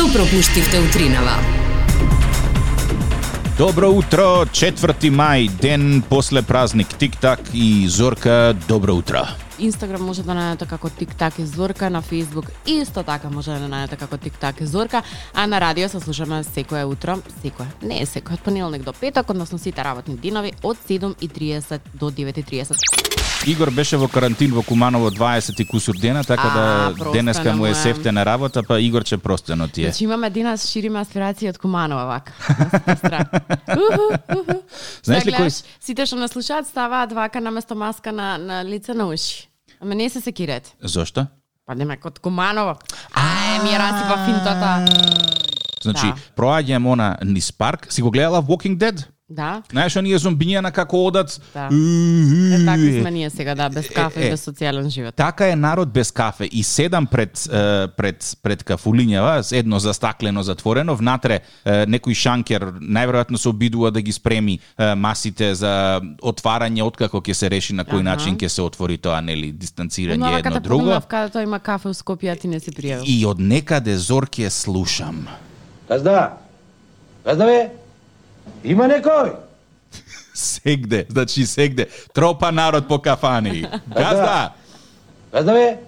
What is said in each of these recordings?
Што пропуштивте утринава? Добро утро, 4 мај, ден после празник Тик-так и Зорка, добро утро. Инстаграм може да најдете како TikTok и Зорка, на Facebook исто така може да најдете како TikTok и Зорка, а на радио се слушаме секое утро, секое, не е секое, од понеделник до петок, односно сите работни денови од 7:30 до 9:30. Игор беше во карантин во Куманово 20 и кусур дена, така А, да простено денеска му е сефтена работа, па Игорче простено ти е. Значи имаме денес шириме аспирации од Куманова вака. Знаеш ли Сега кој Сите што не слушаат ставаат вака наместо маска на, на лице на уши. Ама не се секирете. Зошто? Па нема код Куманово. Ај, ми расипа финтата. Значи, Да. проаѓам она низ парк, си го гледала Walking Dead? Да. Знаеш, оние зомбиња како одат? Да. Е, Е, така сме ние сега, да, без кафе е, и без социјален живот. Така е народ без кафе и седам пред е, пред пред кафулињава, едно застаклено затворено, внатре е, некој шанкер најверојатно се обидува да ги спреми е, масите за отварање откако ќе се реши на кој Аха. начин ќе се отвори тоа, нели, дистанцирање Но едно друго. погнав каде тоа има кафе у Скопје, а ти не си пријавил. И од некаде зорке слушам. Газда! Газда бе! Има некој? Сегде, значи сегде, тропа народ по кафани. Газда, Газда бе!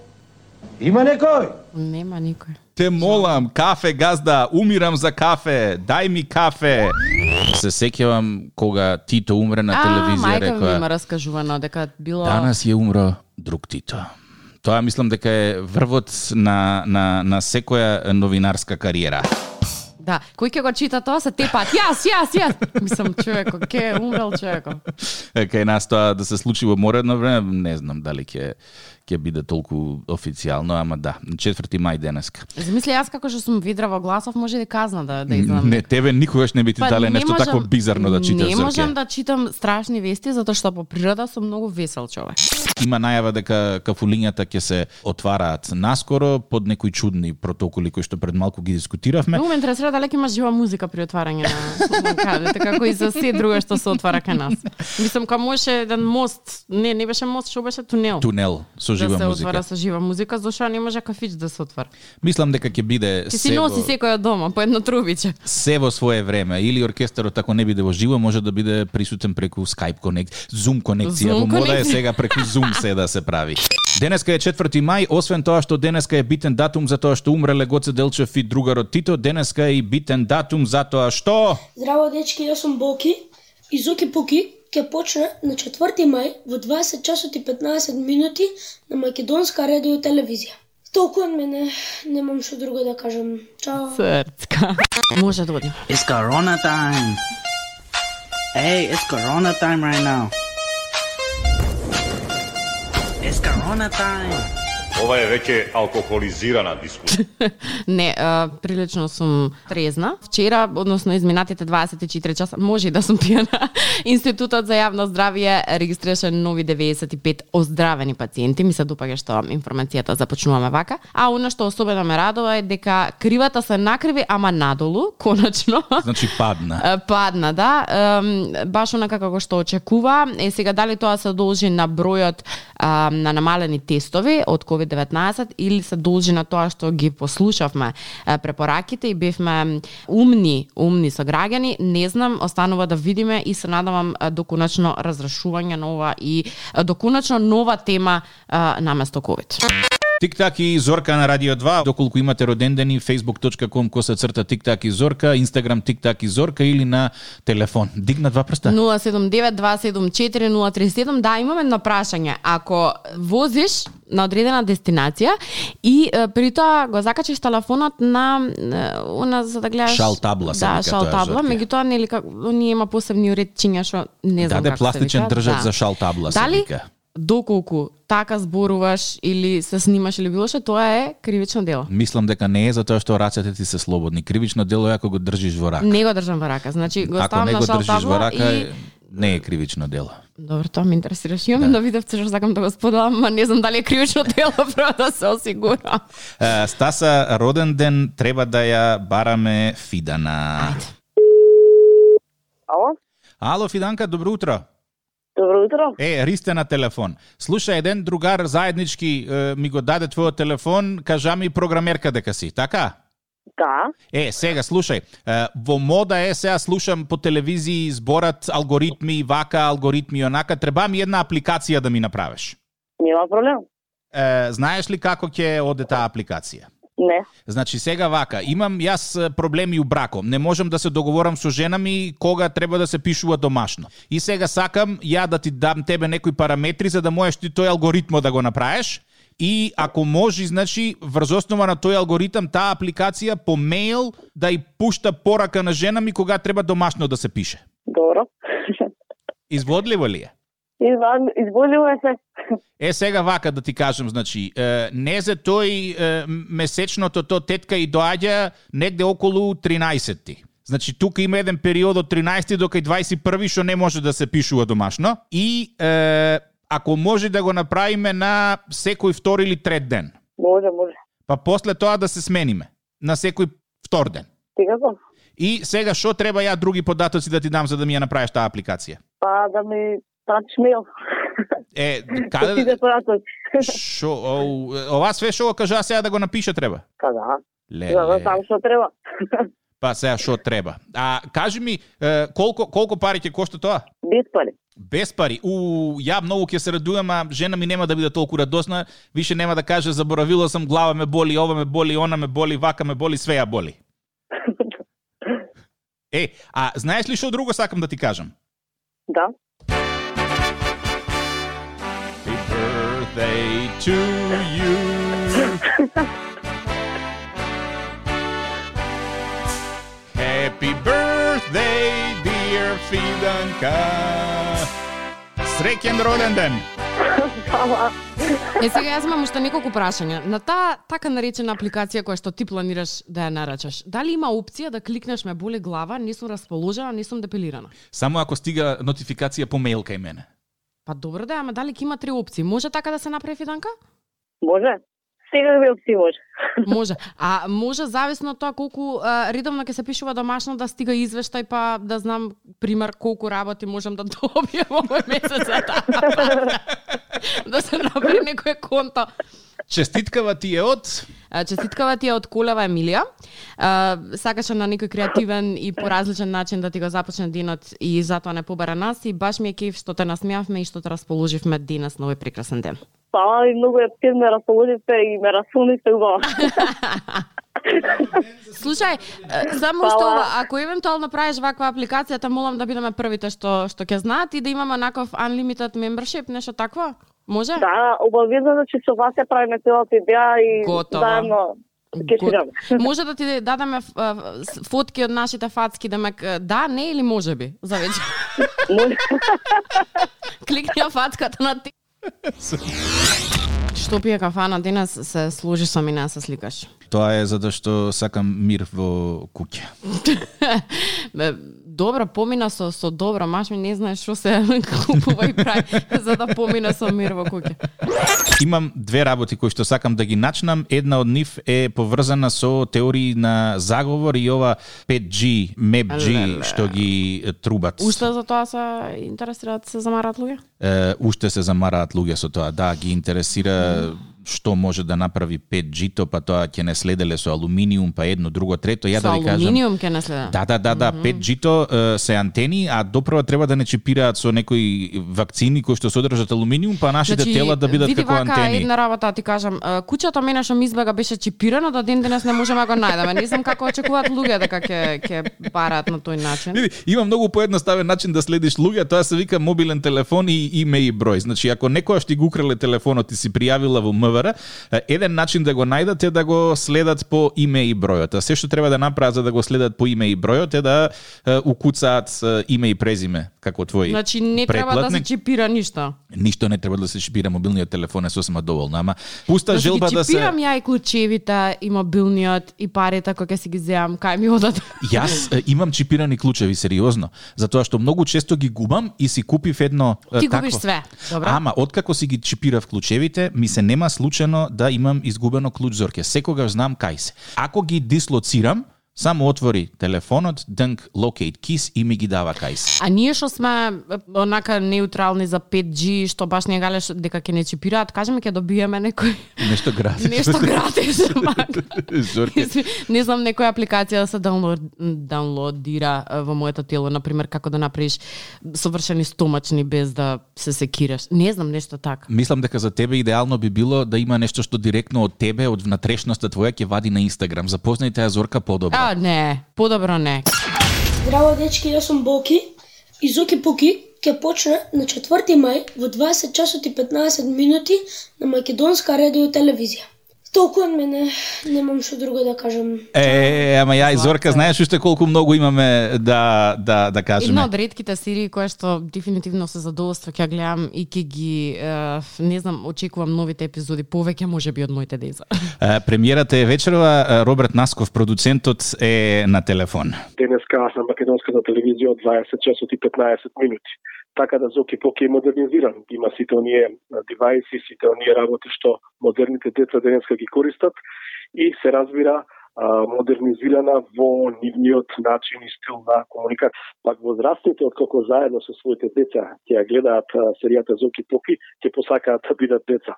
Има некој? Нема никој. те молам, кафе газда, умирам за кафе, дај ми кафе. Се сеќавам кога Тито умре на А, телевизија, мајка ми има раскажувано дека било Данас ја умро друг Тито. Тоа мислам дека е врвот на, на, на секоја новинарска кариера. Да, кој ќе го чита тоа се тепат. Јас, јас, јас. Мислам човеко, ке умрел човеко. Е, Кај нас тоа да се случи во моредно време, не знам дали ќе ќе биде толку официјално, ама да, 4 мај денеска. Замисли јас како што сум видрава гласов може и казна да да излам. Не, тебе никогаш не би ти Па, дале не нешто можам- такво бизарно да читаш, Не можам да читам страшни вести затоа што по природа сум многу весел човек. Има најава дека кафулињата ќе се отвараат наскоро под некои чудни протоколи кои што пред малку ги дискутиравме. Многу ме интересира дали ќе има жива музика при отварање на кадете, како и за се друго што се отвара кај нас. Мислам кога можеше еден мост, не, не беше мост, што беше тунел. Тунел со жива да се музика. отвара со жива музика, зашто не може кафич да се отвара? Мислам дека ќе биде се си носи во, секој од дома по едно трубиче. се во свое време. Или оркестарот ако не биде во живо, може да биде присутен преку Skype конекција, Zoom конекција. Zoom Во мода е сега преку Zoom се да се прави. Денеска е 4 мај, освен тоа што денеска е битен датум за тоа што умреле Гоце Делчев и другарот Тито, денеска е и битен датум за тоа што Здраво, дечки, јас сум Боки и Зоки Пуки ќе почне на 4 мај во 20 часот и 15 минути на Македонска радио и телевизија. Толку од мене, немам што друго да кажам. Чао. Срцка. Може да одим. It's Corona time. Hey, it's Corona time right now. It's Corona time. Ова е веќе алкохолизирана дискусија. Не, а, прилично сум трезна. Вчера, односно изминатите 24 часа, може и да сум пијана, Институтот за јавно здравје регистрираше нови 95 оздравени пациенти. Ми се допаѓа што информацијата започнуваме вака. А оно што особено ме радува е дека кривата се накриви, ама надолу, конечно. значи падна. Падна, да. Баш онака како што очекува. Е, сега, дали тоа се должи на бројот а, на намалени тестови од COVID-19 или се должи на тоа што ги послушавме препораките и бевме умни, умни со граѓани, не знам, останува да видиме и се надавам е, до конечно разрешување нова и е, до конечно нова тема наместо COVID. Тик-так и Зорка на Радио 2. Доколку имате родендени, facebook.com коса црта Тик-так и Зорка, Instagram Тик-так и Зорка или на телефон. Дигна два прста. 079-274-037. Да, имам едно прашање. Ако возиш на одредена дестинација и при тоа го закачиш телефонот на она за да гледаш Шал табла Да, шал табла, меѓутоа нели како оние има посебни уредчиња што не знам Даде како се пластичен вика. држач Да. за шал табла се Дали вика. Доколку така зборуваш или се снимаш или било што, тоа е кривично дело. Мислам дека не е затоа што рацете ти се слободни. Кривично дело е ако го држиш во рака. Не го држам во рака. Значи го Ако ставам не на го шал држиш во табла рака, и не е кривично дело. Добро, тоа ме интересираш. Имам да. видов што сакам да го споделам, ма не знам дали е кривично дело прво да се осигурам. Стаса, роден ден треба да ја бараме Фидана. Ајде. Ало? Ало, Фиданка, добро утро. Добро утро. Е, Ристе на телефон. Слушај, еден другар заеднички е, ми го даде твојот телефон, кажа ми програмерка дека си, така? Да, Е, сега слушај, во мода е сега слушам по телевизии зборат алгоритми, вака алгоритми онака, треба ми една апликација да ми направиш. нема проблем. Е, знаеш ли како ќе оде таа апликација? Не. Значи сега вака, имам јас проблеми у браком. Не можам да се договорам со жена ми кога треба да се пишува домашно. И сега сакам ја да ти дам тебе некои параметри за да можеш ти тој алгоритмо да го направиш. И ако може, значи, врз основа на тој алгоритам, таа апликација по мејл да и пушта порака на жена ми кога треба домашно да се пише. Добро. Изводливо ли е? Изван, изболиво е се. Е, сега вака да ти кажам, значи, не за тој месечното то тетка и доаѓа негде околу 13 Значи, тука има еден период од 13 до кај 21 што не може да се пишува домашно. И е, ако може да го направиме на секој втори или трет ден. Може, може. Па после тоа да се смениме на секој втор ден. Секако. И сега што треба ја други податоци да ти дам за да ми ја направиш таа апликација? Па да ми пратиш мејл. Е, каде да. Шо, о, ова све што го кажа сега да го напише треба. Па да. Ле, Да, да, само што треба. Па сега што треба. А кажи ми, е, колку колку пари ќе кошта тоа? Без пари. Без пари. У, ја многу ќе се радувам, а жена ми нема да биде толку радосна. Више нема да каже заборавила сам, глава ме боли, ова ме боли, она ме боли, вака ме боли, све ја боли. Е, а знаеш ли што друго сакам да ти кажам? Да. Birthday to you. Happy birthday, dear Fidanka. Среќен роден ден. Е, сега јас имам уште неколку прашања. На таа така наречена апликација која што ти планираш да ја нарачаш, дали има опција да кликнеш ме боли глава, не сум расположена, не сум депилирана? Само ако стига нотификација по мејл кај мене. Па добро да, ама дали ќе има три опции? Може така да се направи фиданка? Може. Секакви опции може. Може. А може зависно од тоа колку а, редовно ќе се пишува домашно да стига извештај па да знам пример колку работи можам да добијам овој месец за таа. да се направи некое конто. Честиткава ти е од Честиткава ти е од Колева Емилија. А, сакаше на некој креативен и по различен начин да ти го започне денот и затоа не побара нас и баш ми е кеф што те насмеавме и што те расположивме денес на овој прекрасен ден. Фала ви многу е пир ме расположите и ме расуните убаво. Слушај, само што ова, ако евентуално правиш ваква апликација, те молам да бидеме првите што што ќе знаат и да имаме наков unlimited membership, нешто такво? Може? Да, обавезно значи со вас ја правиме целата идеја и Готово. заедно. Може да ти с- фотки од нашите фацки да ме да, не или може би за вечер. Може. Кликни ја фацката на ти. Што пие кафана денес се сложи со мене да се сликаш. Тоа е затоа што сакам мир во куќа. Бе, добро, помина со со добро, маш ми не знаеш што се купува и прави за да помине со мир во куќа. Имам две работи кои што сакам да ги начнам. Една од нив е поврзана со теории на заговор и ова 5G, MapG Леле. што ги трубат. Уште за тоа се интересираат се замараат луѓе? Е, уште се замараат луѓе со тоа. Да, ги интересира што може да направи 5G-то, па тоа ќе не следеле со алуминиум, па едно, друго, трето. Ја Со да ви кажам. алуминиум ќе не следа. Да, да, да, да, 5G-то е, се антени, а допрва треба да не чипираат со некои вакцини кои што содржат алуминиум, па нашите тела да бидат Значи, како вака антени. една работа ти кажам, куќата мене што ми избега беше чипирано, до ден денес не можеме да го најдеме. Не знам како очекуваат луѓе дека ќе ќе бараат на тој начин. Види, има многу поедноставен начин да следиш луѓе, тоа се вика мобилен телефон и име и број. Значи, ако некојаш ти го украле телефонот и си пријавила во МВР, еден начин да го најдат е да го следат по име и бројот. А се што треба да направат за да го следат по име и бројот е да укуцаат име и презиме како твој Значи не треба да се чипира ништо. Ништо не треба да се чипира, мобилниот телефон е сосема доволно, ама пуста Значи желба да се чипирам ја и клучевите, и мобилниот, и парите кои ќе си ги земам, кај ми одат. Јас имам чипирани клучеви сериозно, затоа што многу често ги губам и си купив едно Ти такво. губиш све, добро? Ама откако си ги чипирав клучевите, ми се нема случајно да имам изгубено клуч зорке. Секогаш знам кај се. Ако ги дислоцирам, Само отвори телефонот, днк locate kiss и ми ги дава кајс. А ние што сме онака неутрални за 5G, што баш не галеш дека ќе не чипираат, кажеме ќе добиеме некој Нешто гратис. нешто гратис. Не знам некоја апликација да се даунлод, даунлодира во моето тело, на пример како да направиш совршени стомачни без да се секираш. Не знам нешто така. Мислам дека за тебе идеално би било да има нешто што директно од тебе, од внатрешноста твоја ќе вади на Инстаграм. Запознајте ја Зорка подобро. А, не, подобро не. Здраво, дечки, јас сум Боки и Зоки Пуки ќе почне на 4 мај во 20 часот и 15 минути на Македонска радио телевизија. Толку од мене, немам што друго да кажам. Е, ама ја и Зорка, знаеш уште колку многу имаме да да да кажеме. Една од ретките серии која што дефинитивно се задоволства ќе гледам и ќе ги е, не знам, очекувам новите епизоди повеќе можеби од моите деца. Е, Премиерата е вечерва, е, Роберт Насков, продуцентот е на телефон. денеска на македонската телевизија од 20 часот и 15 минути. Така да Зоки Поки е модернизиран. Има сите оние девајси, сите оние работи што модерните деца денеска ги користат и се разбира а, модернизирана во нивниот начин и стил на комуникација. Пак возрастните, откако заедно со своите деца ќе ја гледаат серијата Зоки Поки, ќе посакаат да бидат деца.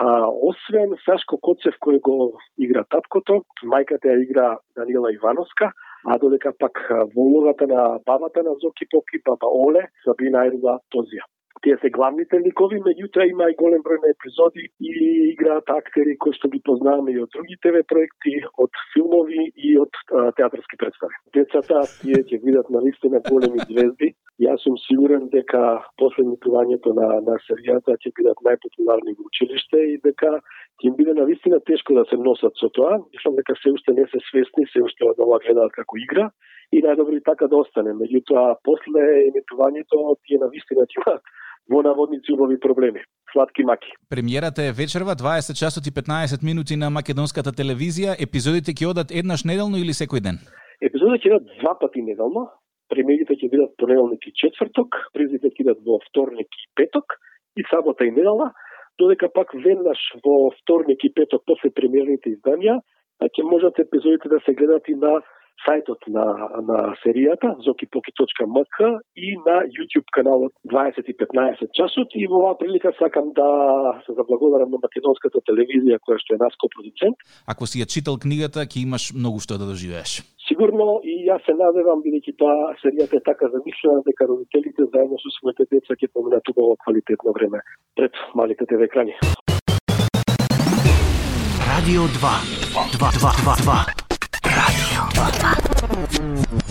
А, освен Сашко Коцев кој го игра таткото, мајката ја игра Даниела Ивановска, а додека пак а, во улогата на бабата на Зоки Поки, баба Оле, Сабина Айрула Тозија. Тие се главните ликови, меѓутоа има и голем број на епизоди и играат актери кои што ги познаваме и од други ТВ проекти, од филмови и од а, театарски представи. Децата тие ќе видат на вистина големи звезди. Јас сум сигурен дека после емитувањето на на серијата ќе бидат најпопуларни во училиште и дека ќе им биде на вистина тешко да се носат со тоа. Мислам дека се уште не се свесни, се уште од ова гледаат како игра и најдобро и така да остане. Меѓутоа, после емитувањето, тие на вистина ќе имаат во наводници убави проблеми. Сладки маки. Премиерата е вечерва, 20 часот и 15 минути на македонската телевизија. Епизодите ќе одат еднаш неделно или секој ден? Епизодите ќе идат два пати неделно. Премиерите ќе бидат понеделник и четврток, призите ќе идат во вторник и петок и сабота и недела, додека пак веднаш во вторник и петок после премиерните изданија ќе можат епизодите да се гледат и на сајтот на, на серијата zokipoki.mk и на YouTube каналот 20 и 15 часот и во оваа прилика сакам да се заблагодарам на македонската телевизија која што е нас продуцент. Ако си ја читал книгата, ќе имаш многу што да доживееш. Сигурно и јас се надевам бидејќи таа серијата е така замислена дека родителите заедно со своите деца ќе поминат убаво квалитетно време пред малите ТВ екрани. Radio 2. 2, 2, 2, 2. Radio 2. Bye.